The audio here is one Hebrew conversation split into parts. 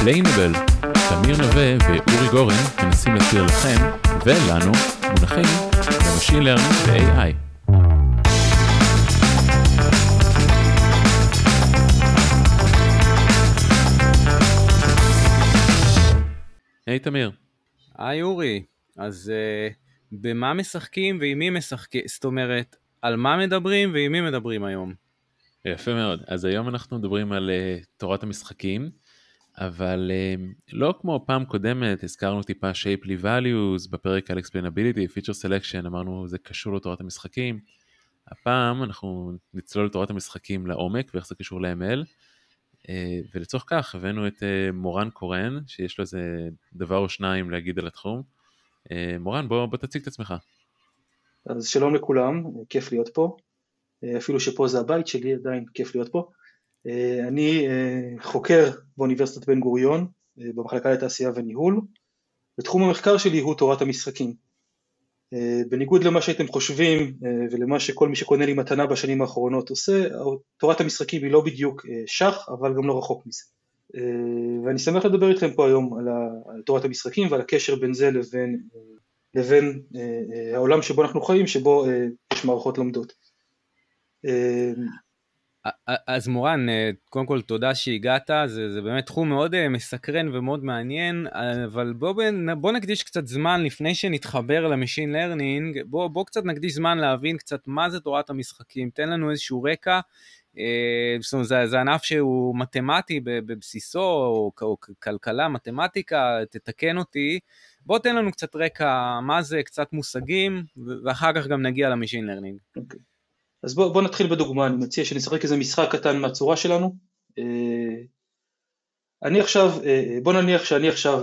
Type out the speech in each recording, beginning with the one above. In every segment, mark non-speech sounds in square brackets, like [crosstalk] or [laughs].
explAInable, תמיר נווה ואורי גורן מנסים להסביר לכם ולנו מונחים ב machine learning ו-AI. היי תמיר. היי אורי, אז uh, במה משחקים ועם מי משחקים? זאת אומרת, על מה מדברים ועם מי מדברים היום? יפה מאוד. אז היום אנחנו מדברים על uh, תורת המשחקים, אבל uh, לא כמו פעם קודמת, הזכרנו טיפה shapely values בפרק על explainability, feature selection, אמרנו זה קשור לתורת המשחקים. הפעם אנחנו נצלול לתורת המשחקים לעומק ואיך זה קשור ל-ML. Uh, ולצורך כך הבאנו את uh, מורן קורן, שיש לו איזה דבר או שניים להגיד על התחום. Uh, מורן, בוא, בוא תציג את עצמך. אז שלום לכולם, כיף להיות פה. אה, אפילו שפה זה הבית שלי, עדיין כיף להיות פה. אה, אני אה, חוקר באוניברסיטת בן גוריון, במחלקה לתעשייה וניהול, ותחום המחקר שלי הוא תורת המשחקים. בניגוד למה שהייתם חושבים ולמה שכל מי שקונה לי מתנה בשנים האחרונות עושה, תורת המשחקים היא לא בדיוק שח, אבל גם לא רחוק מזה. ואני שמח לדבר איתכם פה היום על תורת המשחקים ועל הקשר בין זה לבין, לבין העולם שבו אנחנו חיים, שבו יש מערכות לומדות. אז מורן, אה, קודם כל תודה שהגעת, זה, זה באמת תחום מאוד אה, מסקרן ומאוד מעניין, אבל בוא, בוא נקדיש קצת זמן לפני שנתחבר ל machine learning, בוא, בוא קצת נקדיש זמן להבין קצת מה זה תורת המשחקים, תן לנו איזשהו רקע, אה, זאת אומרת, זה, זה ענף שהוא מתמטי בבסיסו, או, או כלכלה, מתמטיקה, תתקן אותי, בוא תן לנו קצת רקע, מה זה, קצת מושגים, ואחר כך גם נגיע ל machine learning. Okay. אז בואו בוא נתחיל בדוגמה, אני מציע שנשחק איזה משחק קטן מהצורה שלנו. אה, אני עכשיו, אה, אה, בוא נניח שאני עכשיו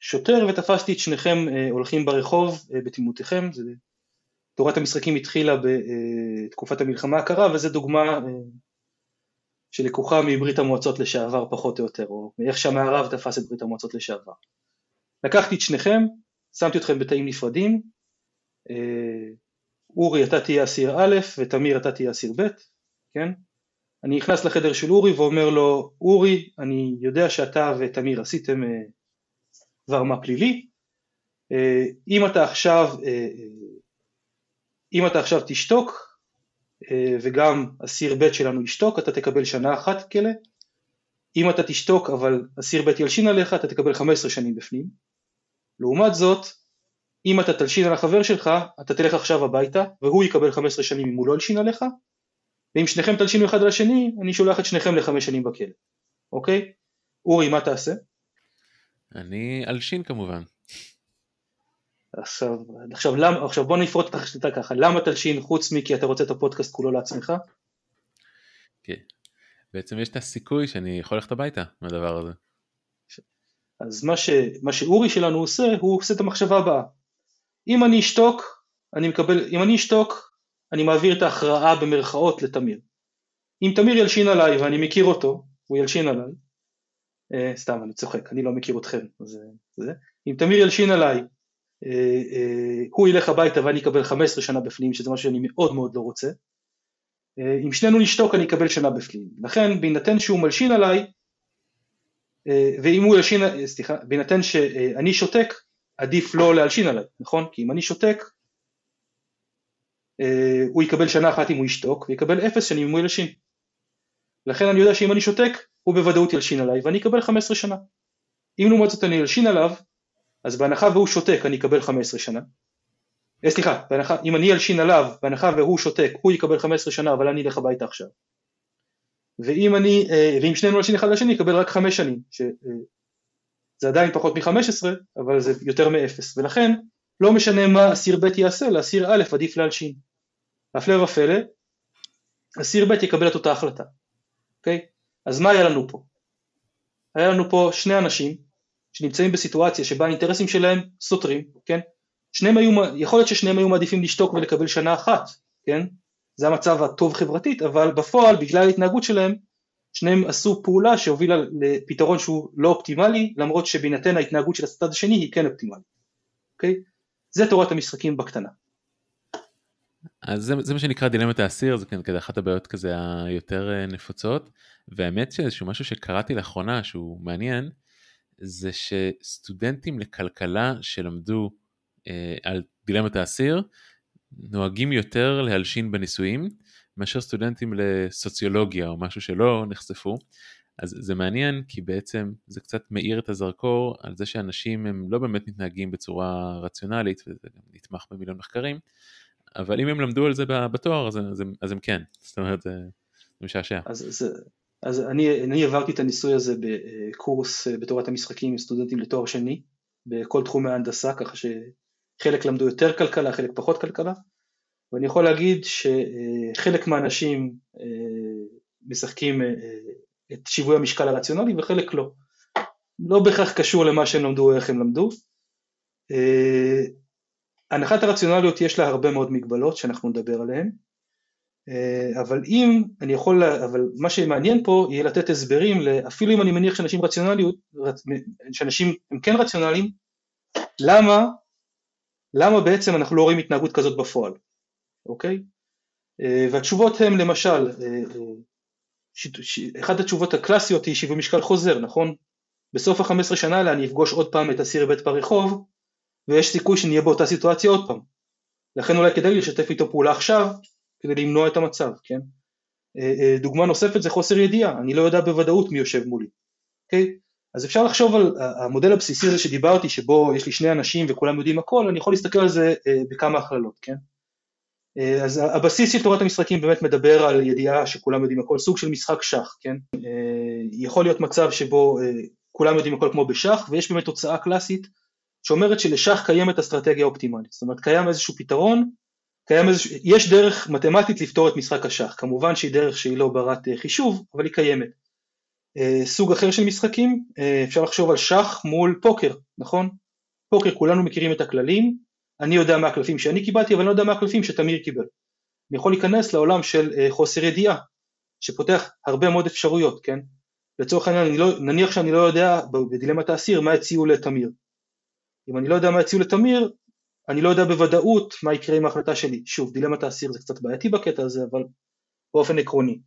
שוטר ותפסתי את שניכם הולכים ברחוב בתמימותיכם, תורת המשחקים התחילה בתקופת המלחמה הקרה וזו דוגמה שלקוחה מברית המועצות לשעבר פחות או יותר, או מאיך שהמערב תפס את ברית המועצות לשעבר. לקחתי את שניכם, שמתי אתכם בתאים נפרדים, אורי אתה תהיה אסיר א' ותמיר אתה תהיה אסיר ב', כן? אני נכנס לחדר של אורי ואומר לו, אורי, אני יודע שאתה ותמיר עשיתם אה, דבר מה פלילי, אה, אם אתה עכשיו, אה, אם אתה עכשיו תשתוק וגם אסיר ב' שלנו ישתוק, אתה תקבל שנה אחת כלא, אם אתה תשתוק אבל אסיר ב' ילשין עליך, אתה תקבל 15 שנים בפנים. לעומת זאת, אם אתה תלשין על החבר שלך, אתה תלך עכשיו הביתה, והוא יקבל 15 שנים אם הוא לא ילשין עליך, ואם שניכם תלשינו אחד על השני, אני שולח את שניכם לחמש שנים בכלא, אוקיי? אורי, מה תעשה? אני אלשין כמובן. עכשיו, עכשיו, למ, עכשיו בוא נפרוט את השליטה ככה, למה תלשין חוץ מכי אתה רוצה את הפודקאסט כולו לעצמך? כן, בעצם יש את הסיכוי שאני יכול ללכת הביתה מהדבר הזה. אז מה, ש, מה שאורי שלנו עושה, הוא עושה את המחשבה הבאה, אם אני אשתוק, אני מקבל, אם אני אשתוק, אני מעביר את ההכרעה במרכאות לתמיר. אם תמיר ילשין עליי ואני מכיר אותו, הוא ילשין עליי, אה, סתם אני צוחק, אני לא מכיר אתכם, אז אה, זה, אם תמיר ילשין עליי, אה, אה, הוא ילך הביתה ואני אקבל 15 שנה בפנים, שזה משהו שאני מאוד מאוד לא רוצה, אה, אם שנינו נשתוק אני אקבל שנה בפנים, לכן בהינתן שהוא מלשין עליי, אה, ואם הוא ילשין, אה, סליחה, בהינתן שאני שותק, עדיף לא להלשין עליי, נכון? כי אם אני שותק, אה, הוא יקבל שנה אחת אם הוא ישתוק, ויקבל אפס שנים אם הוא ילשין. לכן אני יודע שאם אני שותק, הוא בוודאות ילשין עליי, ואני אקבל 15 שנה. אם לעומת זאת אני אלשין עליו, אז בהנחה והוא שותק אני אקבל 15 שנה. אה, סליחה, בהנחה, אם אני אלשין עליו, בהנחה והוא שותק, הוא יקבל 15 שנה, אבל אני אלך הביתה עכשיו. ואם אני, אה, ואם שנינו נלשין אחד לשני, יקבל רק 5 שנים, ש, אה, זה עדיין פחות מ-15, אבל זה יותר מ-0, ולכן לא משנה מה אסיר ב' יעשה, לאסיר א' עדיף להלשין. הפלא ופלא, אסיר ב' יקבל את אותה החלטה, אוקיי? אז מה היה לנו פה? היה לנו פה שני אנשים שנמצאים בסיטואציה שבה האינטרסים שלהם סותרים, כן? שניהם היו, יכול להיות ששניהם היו מעדיפים לשתוק ולקבל שנה אחת, כן? זה המצב הטוב חברתית, אבל בפועל בגלל ההתנהגות שלהם שניהם עשו פעולה שהובילה לפתרון שהוא לא אופטימלי, למרות שבהינתן ההתנהגות של הצד השני היא כן אופטימלית, אוקיי? זה תורת המשחקים בקטנה. אז זה, זה מה שנקרא דילמת האסיר, זה כזה אחת הבעיות כזה היותר אה, נפוצות, והאמת שאיזשהו משהו שקראתי לאחרונה שהוא מעניין, זה שסטודנטים לכלכלה שלמדו אה, על דילמת האסיר, נוהגים יותר להלשין בנישואים, מאשר סטודנטים לסוציולוגיה או משהו שלא נחשפו. אז זה מעניין כי בעצם זה קצת מאיר את הזרקור על זה שאנשים הם לא באמת מתנהגים בצורה רציונלית וזה גם נתמך במיליון מחקרים, אבל אם הם למדו על זה בתואר אז, אז, הם, אז הם כן, [laughs] זאת אומרת זה, זה משעשע. אז, זה, אז אני, אני עברתי את הניסוי הזה בקורס אה, בתורת המשחקים עם סטודנטים לתואר שני בכל תחומי ההנדסה ככה שחלק למדו יותר כלכלה, חלק פחות כלכלה ואני יכול להגיד שחלק מהאנשים אה, משחקים אה, את שיווי המשקל הרציונלי וחלק לא. לא בהכרח קשור למה שהם למדו או איך הם למדו. אה, הנחת הרציונליות יש לה הרבה מאוד מגבלות שאנחנו נדבר עליהן, אבל אם אני יכול, אבל מה שמעניין פה יהיה לתת הסברים, אפילו אם אני מניח שאנשים רציונליות, שאנשים הם כן רציונליים, למה, למה בעצם אנחנו לא רואים התנהגות כזאת בפועל. אוקיי? אה, והתשובות הן למשל, אה, אה, אחת התשובות הקלאסיות היא שיווי משקל חוזר, נכון? בסוף ה-15 שנה האלה אני אפגוש עוד פעם את אסיר בית ברחוב ויש סיכוי שנהיה באותה סיטואציה עוד פעם. לכן אולי כדאי לשתף איתו פעולה עכשיו כדי למנוע את המצב, כן? דוגמה נוספת זה חוסר ידיעה, אני לא יודע בוודאות מי יושב מולי, אוקיי? אז אפשר לחשוב על המודל הבסיסי הזה שדיברתי שבו יש לי שני אנשים וכולם יודעים הכל, אני יכול להסתכל על זה בכמה הכללות, כן? אה, אז הבסיס של תורת המשחקים באמת מדבר על ידיעה שכולם יודעים הכל, סוג של משחק שח, כן? אה, יכול להיות מצב שבו אה, כולם יודעים הכל כמו בשח, ויש באמת תוצאה קלאסית שאומרת שלשח קיימת אסטרטגיה אופטימלית, זאת אומרת קיים איזשהו פתרון, קיים איזשהו, יש דרך מתמטית לפתור את משחק השח, כמובן שהיא דרך שהיא לא ברת חישוב, אבל היא קיימת. סוג אחר של משחקים, אפשר לחשוב על שח מול פוקר, נכון? פוקר כולנו מכירים את הכללים, אני יודע מה הקלפים שאני קיבלתי, אבל אני לא יודע מה הקלפים שתמיר קיבל. אני יכול להיכנס לעולם של uh, חוסר ידיעה, שפותח הרבה מאוד אפשרויות, כן? לצורך העניין, לא, נניח שאני לא יודע בדילמת האסיר מה הציעו לתמיר. אם אני לא יודע מה הציעו לתמיר, אני לא יודע בוודאות מה יקרה עם ההחלטה שלי. שוב, דילמת האסיר זה קצת בעייתי בקטע הזה, אבל באופן עקרוני.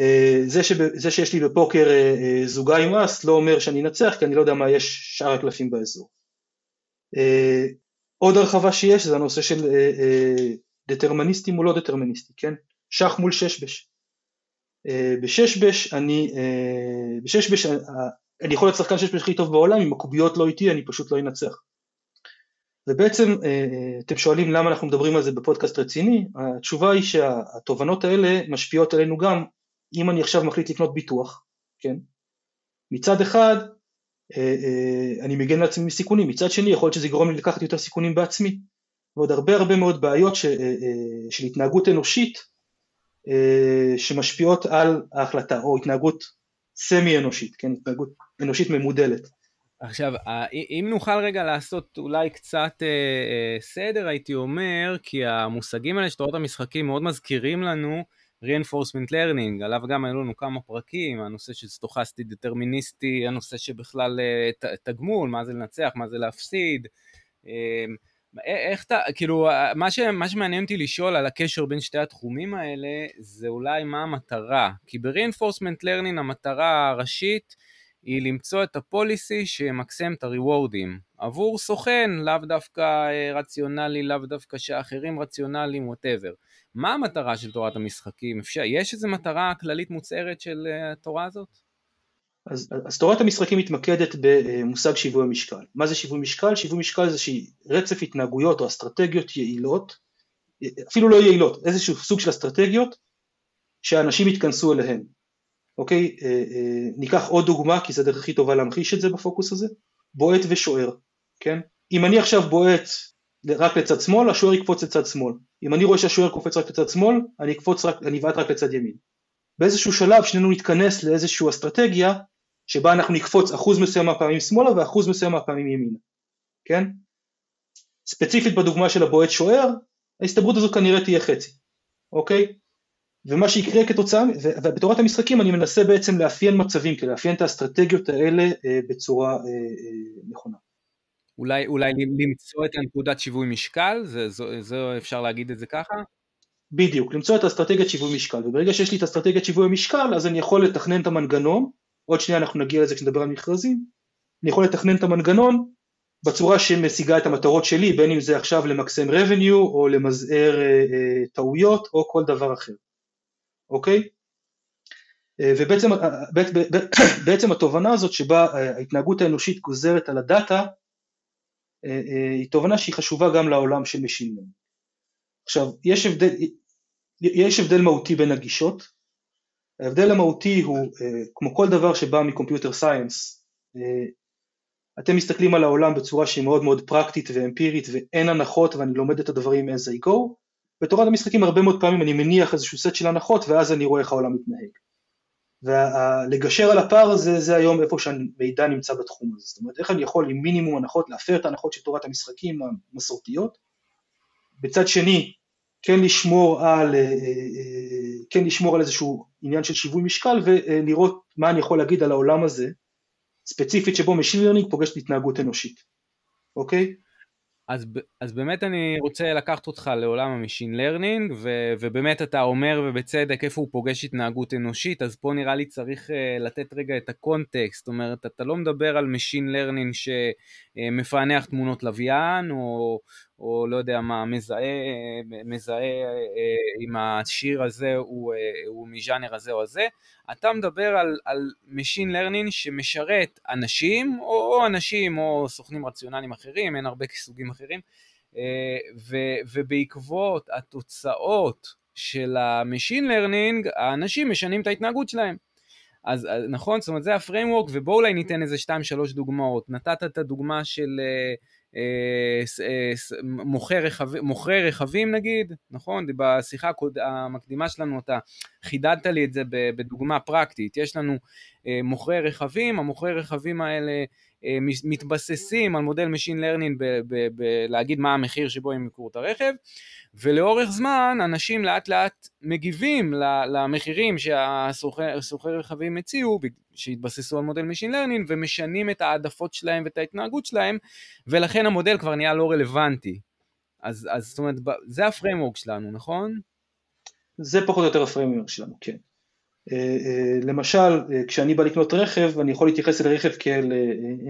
Uh, זה, שב, זה שיש לי בפוקר uh, זוגה עם אס לא אומר שאני אנצח, כי אני לא יודע מה יש שאר הקלפים באזור. עוד הרחבה שיש זה הנושא של אה, אה, דטרמיניסטי מול לא דטרמיניסטי, כן? שח מול ששבש. אה, בששבש אני, אה, בששבש אה, אני יכול להיות שחקן ששבש הכי טוב בעולם, אם הקוביות לא איתי אני פשוט לא אנצח. ובעצם אה, אה, אתם שואלים למה אנחנו מדברים על זה בפודקאסט רציני, התשובה היא שהתובנות האלה משפיעות עלינו גם אם אני עכשיו מחליט לקנות ביטוח, כן? מצד אחד אה, אה, אני מגן לעצמי מסיכונים, מצד שני יכול להיות שזה יגרום לי לקחת יותר סיכונים בעצמי. ועוד הרבה הרבה מאוד בעיות ש, אה, של התנהגות אנושית שמשפיעות על ההחלטה או התנהגות סמי אנושית, כן, התנהגות אנושית ממודלת. עכשיו, אם נוכל רגע לעשות אולי קצת אה, סדר, הייתי אומר, כי המושגים האלה של תורת המשחקים מאוד מזכירים לנו reinforcement learning, עליו גם היו לנו כמה פרקים, הנושא של סטוכסטי דטרמיניסטי, הנושא שבכלל אה, תגמול, מה זה לנצח, מה זה להפסיד. אמ, איך אתה, כאילו, מה, ש, מה שמעניין אותי לשאול על הקשר בין שתי התחומים האלה, זה אולי מה המטרה. כי ב-reinforcement learning המטרה הראשית היא למצוא את הפוליסי שימקסם את הריוורדים. עבור סוכן, לאו דווקא אה, רציונלי, לאו דווקא שאחרים רציונליים, ווטאבר. מה המטרה של תורת המשחקים? אפשר, יש איזו מטרה כללית מוצהרת של uh, התורה הזאת? אז, אז תורת המשחקים מתמקדת במושג שיווי המשקל. מה זה שיווי משקל? שיווי משקל זה רצף התנהגויות או אסטרטגיות יעילות, אפילו לא יעילות, איזשהו סוג של אסטרטגיות שאנשים יתכנסו אליהן. אוקיי, אה, אה, ניקח עוד דוגמה, כי זו הדרך הכי טובה להמחיש את זה בפוקוס הזה, בועט ושוער, כן? אם אני עכשיו בועט רק לצד שמאל, השוער יקפוץ לצד שמאל. אם אני רואה שהשוער קופץ רק לצד שמאל, אני אקפוץ רק, אני אבעט רק לצד ימין. באיזשהו שלב שנינו נתכנס לאיזושהי אסטרטגיה שבה אנחנו נקפוץ אחוז מסוים מהפעמים שמאלה ואחוז מסוים מהפעמים ימינה, כן? ספציפית בדוגמה של הבועט שוער, ההסתברות הזו כנראה תהיה חצי, אוקיי? ומה שיקרה כתוצאה, ובתורת המשחקים אני מנסה בעצם לאפיין מצבים, כדי לאפיין את האסטרטגיות האלה אה, בצורה אה, אה, נכונה. אולי, אולי למצוא את הנקודת שיווי משקל, זה, זה, זה אפשר להגיד את זה ככה? בדיוק, למצוא את האסטרטגיית שיווי משקל, וברגע שיש לי את אסטרטגיית שיווי משקל, אז אני יכול לתכנן את המנגנון, עוד שנייה אנחנו נגיע לזה כשנדבר על מכרזים, אני יכול לתכנן את המנגנון בצורה שמשיגה את המטרות שלי, בין אם זה עכשיו למקסם revenue או למזער אה, אה, טעויות או כל דבר אחר, אוקיי? אה, ובעצם אה, [coughs] בעצם התובנה הזאת שבה אה, ההתנהגות האנושית גוזרת על הדאטה, היא תובנה שהיא חשובה גם לעולם Machine Learning. עכשיו, יש הבדל, יש הבדל מהותי בין הגישות, ההבדל המהותי הוא, כמו כל דבר שבא מקומפיוטר סייאנס, אתם מסתכלים על העולם בצורה שהיא מאוד מאוד פרקטית ואמפירית ואין הנחות ואני לומד את הדברים as I go, בתורת המשחקים הרבה מאוד פעמים אני מניח איזשהו סט של הנחות ואז אני רואה איך העולם מתנהג. ולגשר על הפער הזה זה היום איפה שהמידע נמצא בתחום הזה, זאת אומרת איך אני יכול עם מינימום הנחות להפר את ההנחות של תורת המשחקים המסורתיות, בצד שני כן לשמור על, אה, אה, כן לשמור על איזשהו עניין של שיווי משקל ולראות מה אני יכול להגיד על העולם הזה ספציפית שבו Machine Learning פוגש התנהגות אנושית, אוקיי? אז, אז באמת אני רוצה לקחת אותך לעולם ה machine learning, ובאמת אתה אומר ובצדק איפה הוא פוגש התנהגות אנושית, אז פה נראה לי צריך uh, לתת רגע את ה context, זאת אומרת, אתה לא מדבר על machine learning שמפענח תמונות לוויין, או, או לא יודע מה, מזהה, מזהה uh, אם השיר הזה הוא, uh, הוא מז'אנר הזה או הזה, אתה מדבר על, על Machine Learning שמשרת אנשים, או, או אנשים או סוכנים רציונליים אחרים, אין הרבה סוגים אחרים, אה, ו, ובעקבות התוצאות של ה-Machine Learning, האנשים משנים את ההתנהגות שלהם. אז נכון, זאת אומרת זה הפריימוורק, ובואו אולי ניתן איזה 2-3 דוגמאות. נתת את הדוגמה של... Uh, אה, אה, מוכרי רכבים, מוכרי רכבים נגיד, נכון? בשיחה המקדימה שלנו אתה חידדת לי את זה בדוגמה פרקטית, יש לנו אה, מוכרי רכבים, המוכרי רכבים האלה מתבססים על מודל Machine Learning בלהגיד מה המחיר שבו הם יקרו את הרכב, ולאורך זמן אנשים לאט לאט מגיבים למחירים שהסוחרי רכבים הציעו, שהתבססו על מודל Machine Learning, ומשנים את העדפות שלהם ואת ההתנהגות שלהם, ולכן המודל כבר נהיה לא רלוונטי. אז, אז זאת אומרת, זה ה framework שלנו, נכון? זה פחות או יותר ה framework שלנו, כן. אה, אה, למשל, אה, כשאני בא לקנות רכב, אני יכול להתייחס אל רכב כאל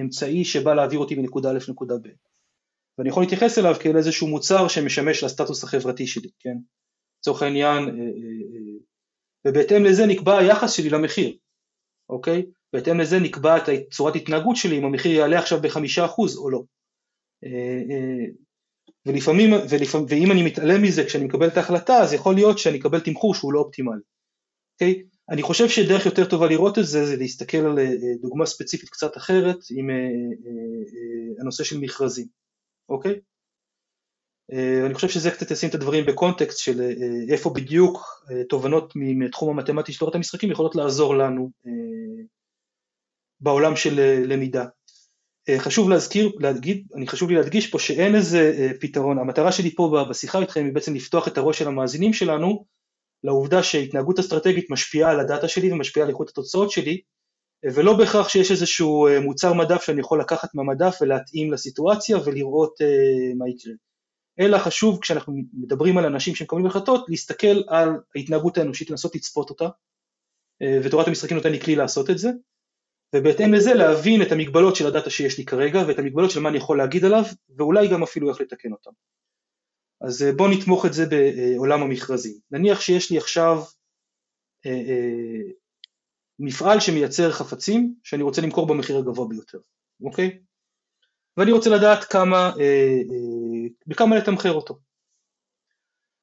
אמצעי שבא להעביר אותי מנקודה א' לנקודה ב'. ואני יכול להתייחס אליו כאל איזשהו מוצר שמשמש לסטטוס החברתי שלי, כן? לצורך העניין, אה, אה, אה, ובהתאם לזה נקבע היחס שלי למחיר, אוקיי? בהתאם לזה נקבעת צורת התנהגות שלי אם המחיר יעלה עכשיו בחמישה אחוז או לא. ולפעמים, ולפעמים, ואם אני מתעלם מזה כשאני מקבל את ההחלטה, אז יכול להיות שאני אקבל תמחור שהוא לא אופטימלי. אוקיי? אני חושב שדרך יותר טובה לראות את זה, זה להסתכל על דוגמה ספציפית קצת אחרת עם הנושא של מכרזים. אוקיי? אה, אני חושב שזה קצת ישים את הדברים בקונטקסט של אה, איפה בדיוק אה, תובנות מתחום המתמטי של תורת המשחקים יכולות לעזור לנו בעולם של למידה. חשוב להזכיר, להגיד, אני חשוב לי להדגיש פה שאין איזה פתרון, המטרה שלי פה בשיחה איתכם היא בעצם לפתוח את הראש של המאזינים שלנו לעובדה שהתנהגות אסטרטגית משפיעה על הדאטה שלי ומשפיעה על איכות התוצאות שלי ולא בהכרח שיש איזשהו אה, מוצר מדף שאני יכול לקחת מהמדף ולהתאים לסיטואציה ולראות אה, מה יקרה. אלא חשוב כשאנחנו מדברים על אנשים שמקבלים החלטות, להסתכל על ההתנהגות האנושית, לנסות לצפות אותה, אה, ותורת המשחקים נותן לי כלי לעשות את זה, ובהתאם לזה להבין את המגבלות של הדאטה שיש לי כרגע ואת המגבלות של מה אני יכול להגיד עליו, ואולי גם אפילו איך לתקן אותם. אז בואו נתמוך את זה בעולם המכרזים. נניח שיש לי עכשיו מפעל שמייצר חפצים שאני רוצה למכור במחיר הגבוה ביותר, אוקיי? ואני רוצה לדעת כמה, אה, אה, בכמה לתמחר אותו.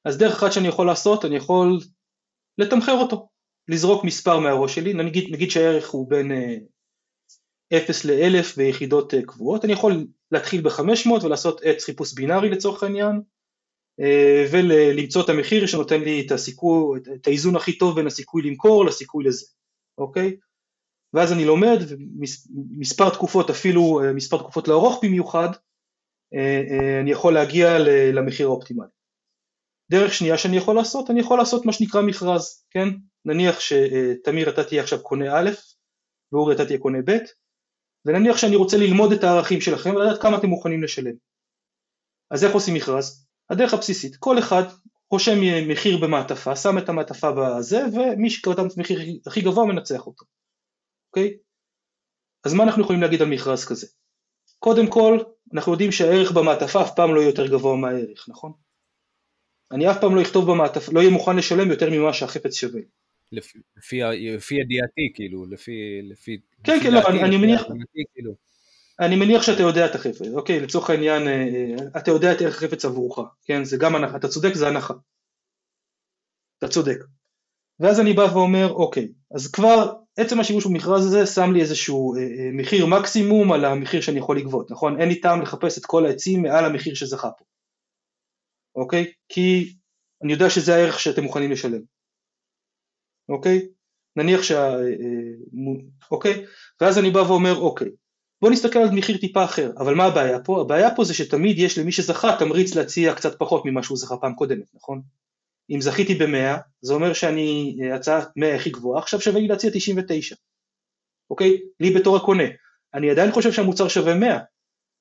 אז דרך אחת שאני יכול לעשות, אני יכול לתמחר אותו, לזרוק מספר מהראש שלי, נגיד, נגיד שהערך הוא בין אה, 0 ל-1000 ביחידות אה, קבועות, אני יכול להתחיל ב-500 ולעשות עץ חיפוש בינארי לצורך העניין, אה, ולמצוא את המחיר שנותן לי את הסיכוי, את האיזון הכי טוב בין הסיכוי למכור לסיכוי לזה. אוקיי? ואז אני לומד, מספר תקופות, אפילו אה, מספר תקופות לארוך במיוחד, אה, אה, אני יכול להגיע למחיר האופטימלי. דרך שנייה שאני יכול לעשות, אני יכול לעשות מה שנקרא מכרז, כן? נניח שתמיר אתה תהיה עכשיו קונה א', ואורי אתה תהיה קונה ב', ונניח שאני רוצה ללמוד את הערכים שלכם ולדעת כמה אתם מוכנים לשלם. אז איך עושים מכרז? הדרך הבסיסית, כל אחד רושם מחיר במעטפה, שם את המעטפה בזה, ומי שקראת את המחיר הכי גבוה מנצח אותו, אוקיי? אז מה אנחנו יכולים להגיד על מכרז כזה? קודם כל, אנחנו יודעים שהערך במעטפה אף פעם לא יהיה יותר גבוה מהערך, נכון? אני אף פעם לא אכתוב במעטפה, לא אהיה מוכן לשלם יותר ממה שהחפץ שווה. לפי, לפי, ידיעתי, כאילו, לפי... לפי כן, כן, לא, אני, אני מניח... כאילו. אני מניח שאתה יודע את החפץ, אוקיי, לצורך העניין, אה, אה, אתה יודע את ערך החפץ עבורך, כן, זה גם הנחה, אתה צודק, זה הנחה. אתה צודק. ואז אני בא ואומר, אוקיי, אז כבר עצם השימוש במכרז הזה שם לי איזשהו אה, מחיר מקסימום על המחיר שאני יכול לגבות, נכון? אין לי טעם לחפש את כל העצים מעל המחיר שזכה פה, אוקיי? כי אני יודע שזה הערך שאתם מוכנים לשלם, אוקיי? נניח שה... אוקיי? ואז אני בא ואומר, אוקיי, בוא נסתכל על מחיר טיפה אחר, אבל מה הבעיה פה? הבעיה פה זה שתמיד יש למי שזכה תמריץ להציע קצת פחות ממה שהוא זכה פעם קודמת, נכון? אם זכיתי ב-100, זה אומר שאני, אה, הצעה 100 הכי גבוהה, עכשיו שווה לי להציע 99, אוקיי? לי בתור הקונה. אני עדיין חושב שהמוצר שווה 100,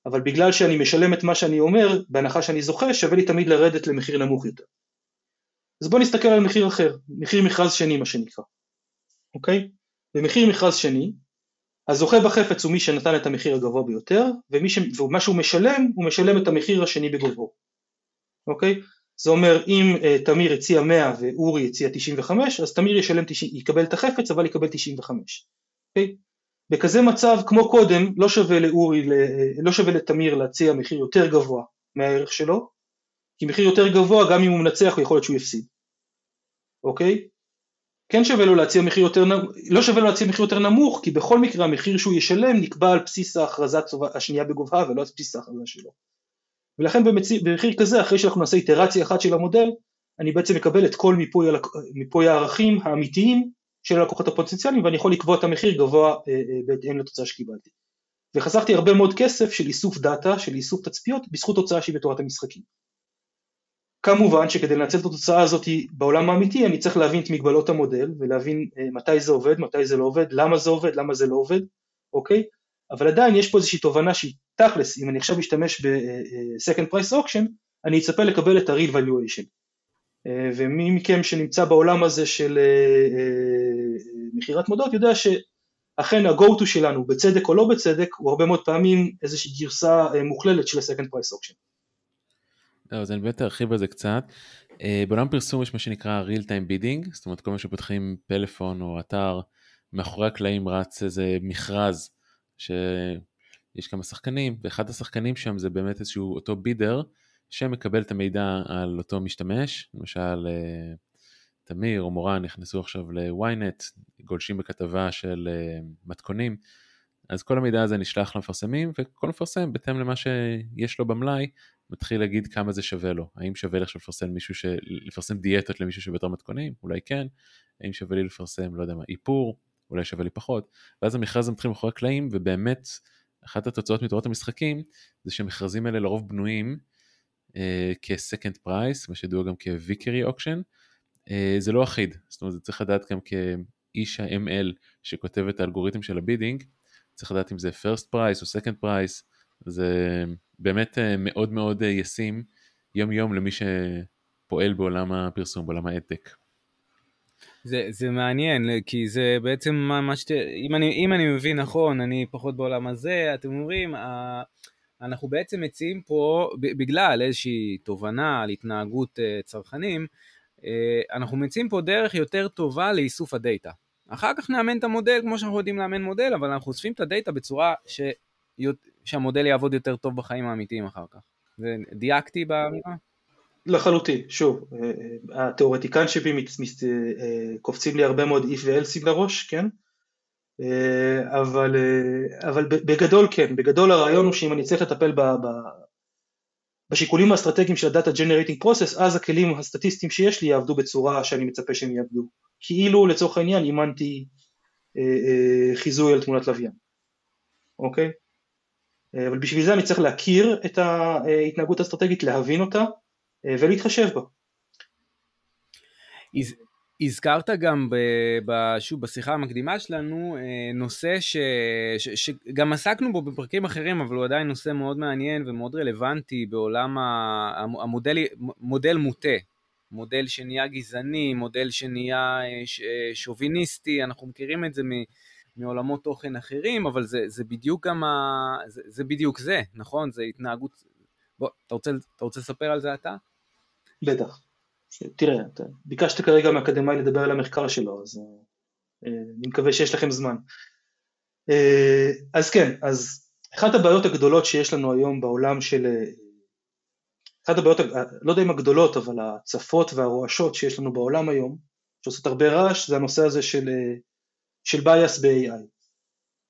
אבל בגלל שאני משלם את מה שאני אומר, בהנחה שאני זוכה, שווה לי תמיד לרדת למחיר נמוך יותר. אז בואו נסתכל על מחיר אחר, מחיר מכרז שני מה שנקרא, אוקיי? במחיר מכרז שני, הזוכה בחפץ הוא מי שנתן את המחיר הגבוה ביותר, ש... ומה שהוא משלם, הוא משלם את המחיר השני בגובהו, אוקיי? זה אומר אם uh, תמיר הציע 100 ואורי הציע 95 אז תמיר ישלם 90, יקבל את החפץ אבל יקבל 95. Okay? אוקיי? בכזה מצב כמו קודם לא שווה לאורי, לא שווה לתמיר להציע מחיר יותר גבוה מהערך שלו כי מחיר יותר גבוה גם אם הוא מנצח הוא יכול להיות שהוא יפסיד. אוקיי? כן שווה לו להציע מחיר יותר נמוך, לא שווה לו להציע מחיר יותר נמוך כי בכל מקרה המחיר שהוא ישלם נקבע על בסיס ההכרזה השנייה בגובהה ולא על בסיס ההכרזה שלו. ולכן במציא, במחיר כזה אחרי שאנחנו נעשה איטרציה אחת של המודל אני בעצם מקבל את כל מיפוי, הלק... מיפוי הערכים האמיתיים של הלקוחות הפוטנציאליים ואני יכול לקבוע את המחיר גבוה אה, אה, בהתאם לתוצאה שקיבלתי. וחסכתי הרבה מאוד כסף של איסוף דאטה, של איסוף תצפיות, בזכות תוצאה שהיא בתורת המשחקים. כמובן שכדי לנצל את התוצאה הזאת בעולם האמיתי אני צריך להבין את מגבלות המודל ולהבין אה, מתי זה עובד, מתי זה לא עובד, למה זה עובד, למה זה לא עובד, אוקיי? אבל עדיין יש פה איזושהי תובנה שהיא תכלס, אם אני עכשיו משתמש ב-second price auction, אני אצפה לקבל את ה-real valuation. אה, ומי מכם שנמצא בעולם הזה של אה, אה, מכירת מודעות יודע שאכן ה-go to שלנו, בצדק או לא בצדק, הוא הרבה מאוד פעמים איזושהי גרסה מוכללת של ה-second price auction. לא, אז אני באמת ארחיב על זה קצת. בעולם פרסום יש מה שנקרא real time bidding, זאת אומרת כל מה שפותחים פלאפון או אתר, מאחורי הקלעים רץ איזה מכרז שיש כמה שחקנים, ואחד השחקנים שם זה באמת איזשהו אותו בידר שמקבל את המידע על אותו משתמש, למשל אה, תמיר או מורן נכנסו עכשיו ל-ynet, גולשים בכתבה של אה, מתכונים, אז כל המידע הזה נשלח למפרסמים, וכל מפרסם בהתאם למה שיש לו במלאי, מתחיל להגיד כמה זה שווה לו. האם שווה לי עכשיו לפרסם מישהו ש... לפרסם דיאטות למישהו שבאתר מתכונים? אולי כן. האם שווה לי לפרסם, לא יודע מה, איפור? אולי שווה לי פחות, ואז המכרז מתחיל מאחורי הקלעים, ובאמת, אחת התוצאות מתורת המשחקים, זה שהמכרזים האלה לרוב בנויים אה, כ-second price, מה שידוע גם כ- Vickrey auction, אה, זה לא אחיד, זאת אומרת, זה צריך לדעת גם כאיש ה-ML שכותב את האלגוריתם של ה bidding, צריך לדעת אם זה first price או second price, זה באמת אה, מאוד מאוד אה, ישים יום יום למי שפועל בעולם הפרסום, בעולם האדטק. זה, זה מעניין, כי זה בעצם מה, מה שת... אם אני, אם אני מבין נכון, אני פחות בעולם הזה, אתם אומרים, ה... אנחנו בעצם מציעים פה, בגלל איזושהי תובנה על התנהגות אה, צרכנים, אנחנו מציעים פה דרך יותר טובה לאיסוף הדאטה. אחר כך נאמן את המודל כמו שאנחנו יודעים לאמן מודל, אבל אנחנו אוספים את הדאטה בצורה ש... שהמודל יעבוד יותר טוב בחיים האמיתיים אחר כך. ודייקתי באמירה? לחלוטין, שוב, אה, אה, התיאורטיקן שבי אה, קופצים לי הרבה מאוד if ו-else לראש, כן? אבל, אבל בגדול כן, בגדול הרעיון הוא שאם אני צריך לטפל ב, ב, בשיקולים האסטרטגיים של ה-Data Generating Process, אז הכלים הסטטיסטיים שיש לי יעבדו בצורה שאני מצפה שהם יעבדו. כאילו לצורך העניין אימנתי חיזוי על תמונת לוויין, אוקיי? אבל בשביל זה אני צריך להכיר את ההתנהגות האסטרטגית, להבין אותה, ולהתחשב בה. הזכרת גם שוב בשיחה המקדימה שלנו נושא ש, ש, שגם עסקנו בו בפרקים אחרים, אבל הוא עדיין נושא מאוד מעניין ומאוד רלוונטי בעולם המודל מודל מוטה, מודל שנהיה גזעני, מודל שנהיה שוביניסטי, אנחנו מכירים את זה מעולמות תוכן אחרים, אבל זה, זה בדיוק גם ה... זה, זה בדיוק זה, נכון? זה התנהגות... בוא, אתה רוצה, אתה רוצה לספר על זה אתה? בטח. תראה, אתה ביקשת כרגע מאקדמאי לדבר על המחקר שלו, אז אה, אני מקווה שיש לכם זמן. אה, אז כן, אז אחת הבעיות הגדולות שיש לנו היום בעולם של... אה, אחת הבעיות, לא יודע אם הגדולות, אבל הצפות והרועשות שיש לנו בעולם היום, שעושות הרבה רעש, זה הנושא הזה של של bias ב-AI.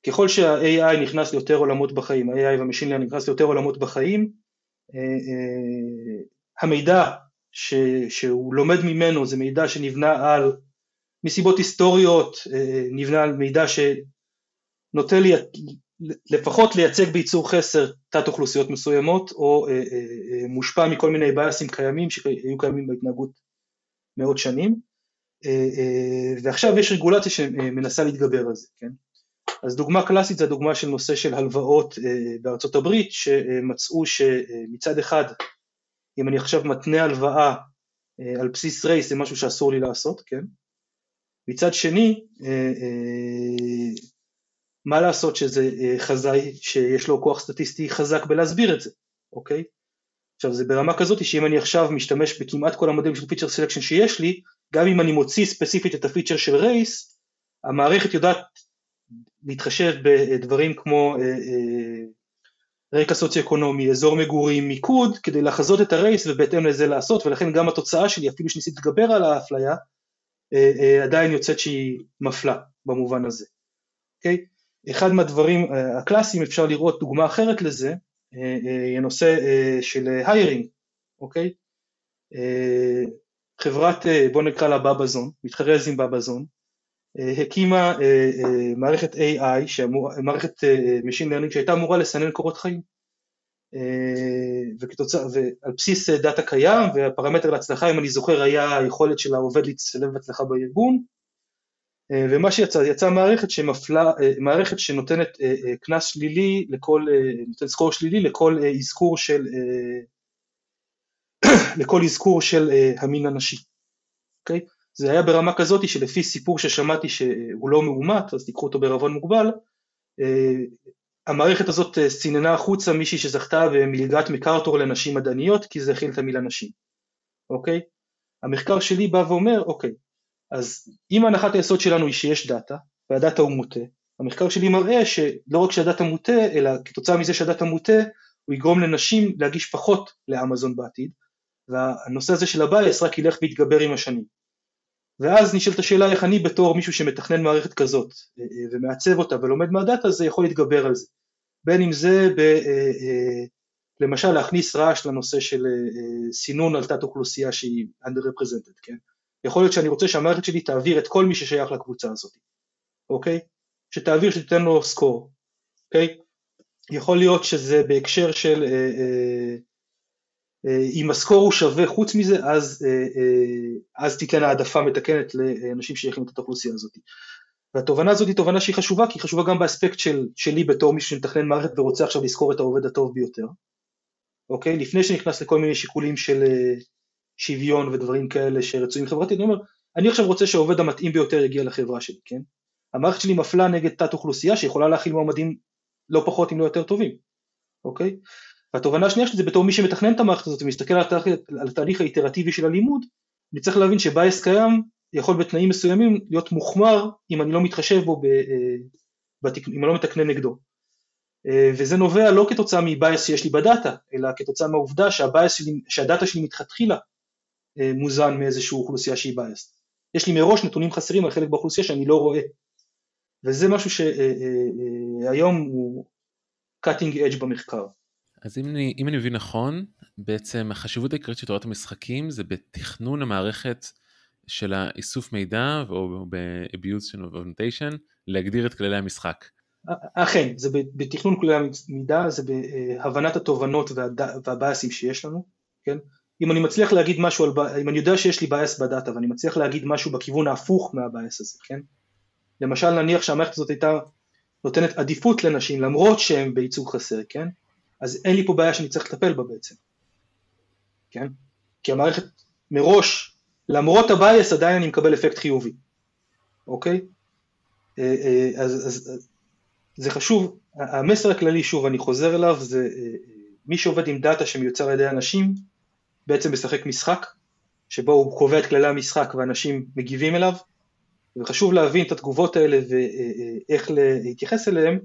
ככל שה-AI נכנס ליותר עולמות בחיים, ה-AI וה-Machine Learning נכנס ליותר עולמות בחיים, אה, אה, המידע ש, שהוא לומד ממנו זה מידע שנבנה על, מסיבות היסטוריות, אה, נבנה על מידע שנוטה לי, לפחות לייצג בייצור חסר תת אוכלוסיות מסוימות, או מושפע מכל מיני בייסים קיימים שהיו קיימים בהתנהגות מאות שנים. אה, אה, ועכשיו יש רגולציה שמנסה להתגבר על זה, כן? אז דוגמה קלאסית זה הדוגמה של נושא של הלוואות אה, בארצות הברית, שמצאו שמצד אחד, אם אני עכשיו מתנה הלוואה על בסיס רייס זה משהו שאסור לי לעשות, כן? מצד שני, מה לעשות שזה חזאי שיש לו כוח סטטיסטי חזק בלהסביר את זה, אוקיי? עכשיו זה ברמה כזאת שאם אני עכשיו משתמש בכמעט כל המודלים של feature selection שיש לי, גם אם אני מוציא ספציפית את ה feature של race, המערכת יודעת להתחשב בדברים כמו אה, אה, רקע סוציו-אקונומי, אזור מגורים, מיקוד, כדי לחזות את ה race ובהתאם לזה לעשות, ולכן גם התוצאה שלי, אפילו שניסיתי להתגבר על האפליה, אה, עדיין יוצאת שהיא מפלה במובן הזה. Okay? אוקיי? אחד מהדברים הקלאסיים, אפשר לראות דוגמה אחרת לזה, אה, אה, נושא אה, של היירינג, אוקיי? חברת, בוא נקרא לה בבזון, מתחרז עם בבזון, הקימה מערכת AI, שאמור, מערכת Machine Learning שהייתה אמורה לסנן קורות חיים. וכתוצא, ועל בסיס דאטה קיים, והפרמטר להצלחה, אם אני זוכר, היה היכולת של העובד להצטלב בהצלחה בארגון, אה, ומה שיצא, יצאה מערכת שמפלה, אה, מערכת שנותנת אה, קנס שלילי לכל, נותנת סקור שלילי לכל אזכור של, [coughs] לכל אזכור של המין הנשי, אוקיי? זה היה ברמה כזאת שלפי סיפור ששמעתי שהוא לא מאומת, אז תיקחו אותו בערבון מוגבל, המערכת הזאת סיננה החוצה מישהי שזכתה במלגת מקארתור לנשים מדעניות כי זה הכיל את המילה נשים, אוקיי? המחקר שלי בא ואומר, אוקיי, אז אם הנחת היסוד שלנו היא שיש דאטה, והדאטה הוא מוטה, המחקר שלי מראה שלא רק שהדאטה מוטה, אלא כתוצאה מזה שהדאטה מוטה, הוא יגרום לנשים להגיש פחות לאמזון בעתיד, והנושא הזה של ה bias רק ילך ויתגבר עם השנים. ואז נשאלת השאלה איך אני בתור מישהו שמתכנן מערכת כזאת אה, אה, ומעצב אותה ולומד מהדאטה הזה יכול להתגבר על זה. בין אם זה ב, אה, למשל להכניס רעש לנושא של סינון על תת אוכלוסייה שהיא underrepresented, כן? יכול להיות שאני רוצה שהמערכת שלי תעביר את כל מי ששייך לקבוצה הזאת, אוקיי? שתעביר, שתיתן לו סקור, אוקיי? יכול להיות שזה בהקשר של אה, אה, אם הסקור הוא שווה חוץ מזה, אז, אה, אה, אז תיתן העדפה מתקנת לאנשים שייכים את האוכלוסייה הזאת. והתובנה הזאת היא תובנה שהיא חשובה, כי היא חשובה גם באספקט של, שלי בתור מישהו שמתכנן מערכת ורוצה עכשיו לזכור את העובד הטוב ביותר, אוקיי? לפני שנכנס לכל מיני שיקולים של אה, שוויון ודברים כאלה שרצויים חברתית, אני אומר, אני עכשיו רוצה שהעובד המתאים ביותר יגיע לחברה שלי, כן? המערכת שלי מפלה נגד תת אוכלוסייה שיכולה להכיל מועמדים לא פחות אם לא יותר טובים, אוקיי? והתובנה השנייה שלי זה בתור מי שמתכנן את המערכת הזאת ומסתכל על התהליך, על התהליך האיטרטיבי של הלימוד, אני צריך להבין שבייס קיים יכול בתנאים מסוימים להיות מוחמר אם אני לא מתחשב בו, ב, אה, אם אני לא מתקנן נגדו. אה, וזה נובע לא כתוצאה מבייס שיש לי בדאטה, אלא כתוצאה מהעובדה שלי, שהדאטה שלי מתחתחילה אה, מוזן מאיזושהי אוכלוסייה שהיא biased. יש לי מראש נתונים חסרים על חלק באוכלוסייה שאני לא רואה. וזה משהו שהיום הוא cutting edge במחקר. אז אם אני, אם אני מבין נכון, בעצם החשיבות העיקרית של תורת המשחקים זה בתכנון המערכת של האיסוף מידע או ב-abuse של augmentation להגדיר את כללי המשחק. אכן, זה בתכנון כללי המידע, זה בהבנת התובנות וה biases שיש לנו, כן? אם אני מצליח להגיד משהו, על, אם אני יודע שיש לי bias בדאטה ואני מצליח להגיד משהו בכיוון ההפוך מה bias הזה, כן? למשל נניח שהמערכת הזאת הייתה נותנת עדיפות לנשים למרות שהן בייצוג חסר, כן? אז אין לי פה בעיה שאני צריך לטפל בה בעצם, כן? כי המערכת מראש, למרות ה bias עדיין אני מקבל אפקט חיובי, אוקיי? אה, אה, אז, אז, אז זה חשוב, המסר הכללי שוב אני חוזר אליו זה אה, מי שעובד עם דאטה שמיוצר על ידי אנשים בעצם משחק משחק שבו הוא קובע את כללי המשחק ואנשים מגיבים אליו וחשוב להבין את התגובות האלה ואיך להתייחס אליהן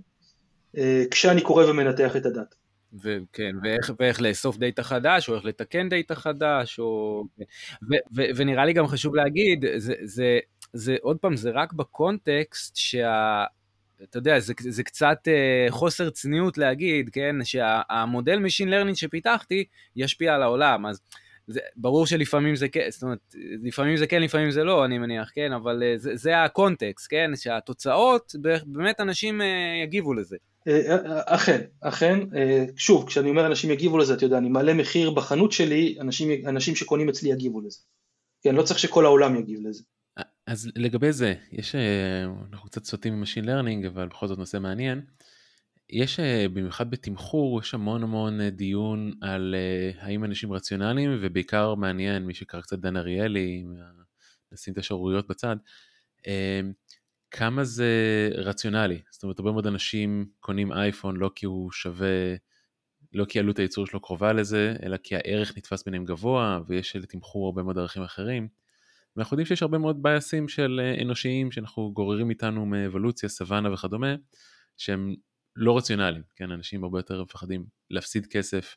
כשאני קורא ומנתח את הדאטה. וכן, ואיך, ואיך לאסוף דאטה חדש, או איך לתקן דאטה חדש, או... ו, ו, ונראה לי גם חשוב להגיד, זה, זה, זה עוד פעם, זה רק בקונטקסט שה... אתה יודע, זה, זה קצת uh, חוסר צניעות להגיד, כן, שהמודל Machine Learning שפיתחתי ישפיע על העולם, אז זה, ברור שלפעמים זה כן, זאת אומרת, לפעמים זה כן, לפעמים זה לא, אני מניח, כן, אבל uh, זה, זה הקונטקסט, כן, שהתוצאות, באמת אנשים uh, יגיבו לזה. אכן, אכן, שוב, כשאני אומר אנשים יגיבו לזה, אתה יודע, אני מעלה מחיר בחנות שלי, אנשים, אנשים שקונים אצלי יגיבו לזה. כן, לא צריך שכל העולם יגיב לזה. אז לגבי זה, יש, אה, אנחנו קצת סוטים Machine Learning, אבל בכל זאת נושא מעניין. יש, אה, במיוחד בתמחור, יש המון המון אה, דיון על האם אנשים רציונליים, ובעיקר מעניין, מי שקרא קצת דן אריאלי, נשים את השערוריות בצד, כמה זה רציונלי. זאת אומרת, הרבה מאוד אנשים קונים אייפון לא כי הוא שווה, לא כי עלות הייצור שלו קרובה לזה, אלא כי הערך נתפס ביניהם גבוה, ויש לתמחור הרבה מאוד ערכים אחרים. ואנחנו יודעים שיש הרבה מאוד בייסים של אה, אנושיים שאנחנו גוררים איתנו מאבולוציה, סוואנה וכדומה, שהם לא רציונליים, כן, אנשים הרבה יותר מפחדים להפסיד כסף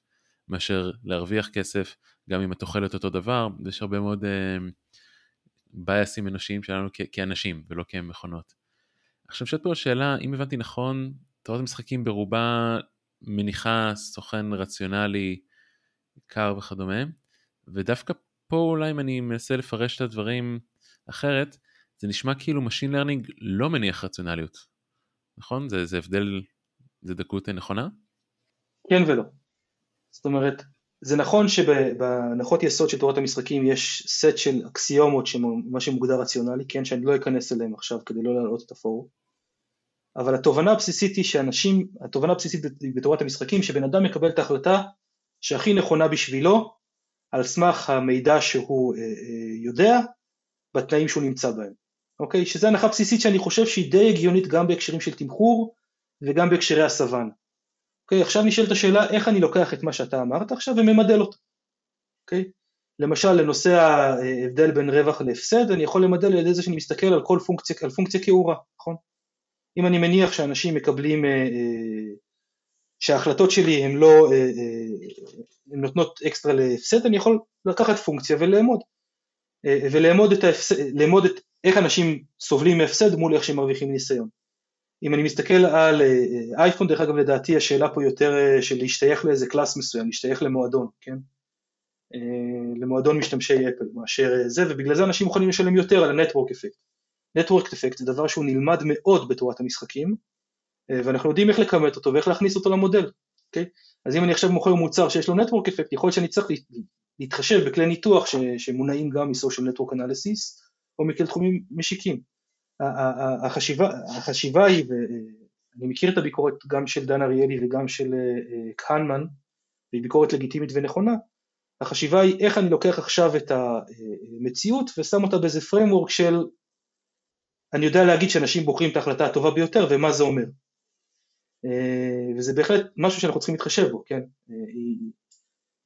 מאשר להרוויח כסף, גם אם התוחלת אותו דבר, יש הרבה מאוד בייסים אנושיים שלנו כ- כאנשים ולא כמכונות. עכשיו שאת פה השאלה, אם הבנתי נכון, תורת המשחקים ברובה מניחה סוכן רציונלי, קר וכדומה, ודווקא פה אולי אם אני מנסה לפרש את הדברים אחרת, זה נשמע כאילו Machine Learning לא מניח רציונליות, נכון? זה, זה הבדל, זה דקות נכונה? כן ולא. זאת אומרת, זה נכון שבהנחות יסוד של תורת המשחקים יש סט של אקסיומות שמה שמוגדר רציונלי, כן, שאני לא אכנס אליהם עכשיו כדי לא להעלות את הפורום, אבל התובנה הבסיסית היא שאנשים, התובנה הבסיסית בתורת המשחקים שבן אדם מקבל את ההחלטה שהכי נכונה בשבילו על סמך המידע שהוא אה, אה, יודע בתנאים שהוא נמצא בהם, אוקיי? שזו הנחה בסיסית שאני חושב שהיא די הגיונית גם בהקשרים של תמחור וגם בהקשרי הסוואנה. אוקיי, עכשיו נשאלת השאלה איך אני לוקח את מה שאתה אמרת עכשיו וממדל אותו, אוקיי? למשל לנושא ההבדל בין רווח להפסד אני יכול למדל על ידי זה שאני מסתכל על כל פונקציה, על פונקציה כאורה, נכון? אם אני מניח שאנשים מקבלים, אה, אה, שההחלטות שלי הן לא, אה, הן נותנות אקסטרה להפסד, אני יכול לקחת פונקציה ולאמוד. ולאמוד את, ההפסד, לאמוד את איך אנשים סובלים מהפסד מול איך שהם מרוויחים ניסיון. אם אני מסתכל על אייפון, דרך אגב לדעתי השאלה פה יותר של להשתייך לאיזה קלאס מסוים, להשתייך למועדון, כן? למועדון משתמשי אפל מאשר זה, ובגלל זה אנשים יכולים לשלם יותר על ה-Network Effect. Network Effect זה דבר שהוא נלמד מאוד בתורת המשחקים, אה, ואנחנו יודעים איך לכמת אותו ואיך להכניס אותו למודל, אוקיי? אז אם אני עכשיו מוכר מוצר שיש לו Network Effect, יכול להיות שאני צריך להתחשב בכלי ניתוח שמונעים גם מ-Social Network Analysis או מכלי תחומים משיקים. החשיבה, החשיבה היא, ואני מכיר את הביקורת גם של דן אריאלי וגם של אה, קהנמן, והיא ביקורת לגיטימית ונכונה, החשיבה היא איך אני לוקח עכשיו את המציאות ושם אותה באיזה framework של אני יודע להגיד שאנשים בוחרים את ההחלטה הטובה ביותר ומה זה אומר. אה, וזה בהחלט משהו שאנחנו צריכים להתחשב בו, כן? אה,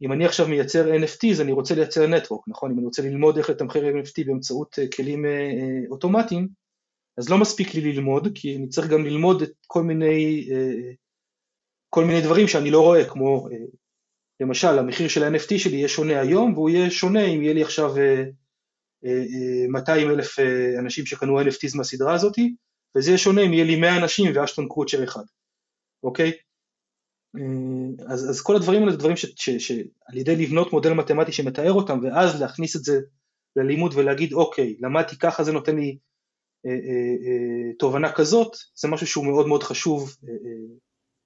אם אני עכשיו מייצר NFT אז אני רוצה לייצר נטוורק, נכון? אם אני רוצה ללמוד איך לתמחר NFT באמצעות אה, כלים אוטומטיים, אז לא מספיק לי ללמוד, כי אני צריך גם ללמוד את כל מיני, כל מיני דברים שאני לא רואה, כמו למשל המחיר של ה-NFT שלי יהיה שונה היום, והוא יהיה שונה אם יהיה לי עכשיו 200 אלף אה, אנשים שקנו NFTs מהסדרה הזאתי, וזה יהיה שונה אם יהיה לי 100 אנשים ואשטון קרוצ'ר אחד, אוקיי? אה, אז, אז כל הדברים האלה זה דברים שעל ידי לבנות מודל מתמטי שמתאר אותם ואז להכניס את זה ללימוד ולהגיד אוקיי, למדתי ככה זה נותן לי אה, אה, אה, תובנה כזאת, זה משהו שהוא מאוד מאוד חשוב אה, אה,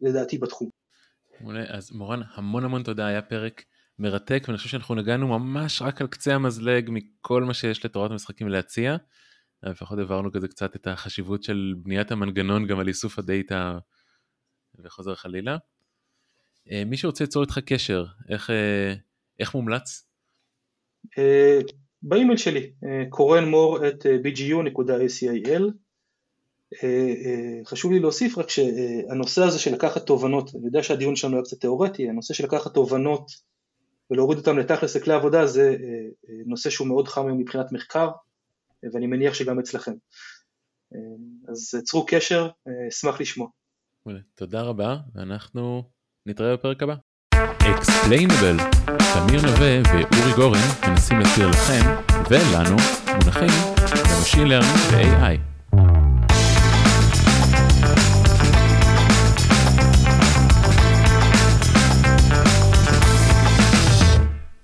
לדעתי בתחום. מעולה, אז מורן המון המון תודה, היה פרק מרתק, ואני חושב שאנחנו נגענו ממש רק על קצה המזלג מכל מה שיש לתורת המשחקים להציע. לפחות הבהרנו כזה קצת את החשיבות של בניית המנגנון גם על איסוף הדאטה וחוזר חלילה. אה, מי שרוצה ליצור איתך קשר, איך, אה, איך מומלץ? אה, באימייל שלי, קורן מור את bgu.acal. חשוב לי להוסיף רק שהנושא הזה של לקחת תובנות, אני יודע שהדיון שלנו היה קצת תיאורטי, הנושא של לקחת תובנות ולהוריד אותם לתכלס לכלי עבודה זה נושא שהוא מאוד חם מבחינת מחקר ואני מניח שגם אצלכם. אז צרו קשר, אשמח לשמוע. תודה רבה, ואנחנו נתראה בפרק הבא. Explainable, תמיר נווה ואורי גורן מנסים להסביר לכם ולנו מונחים ב machine learning ו-AI.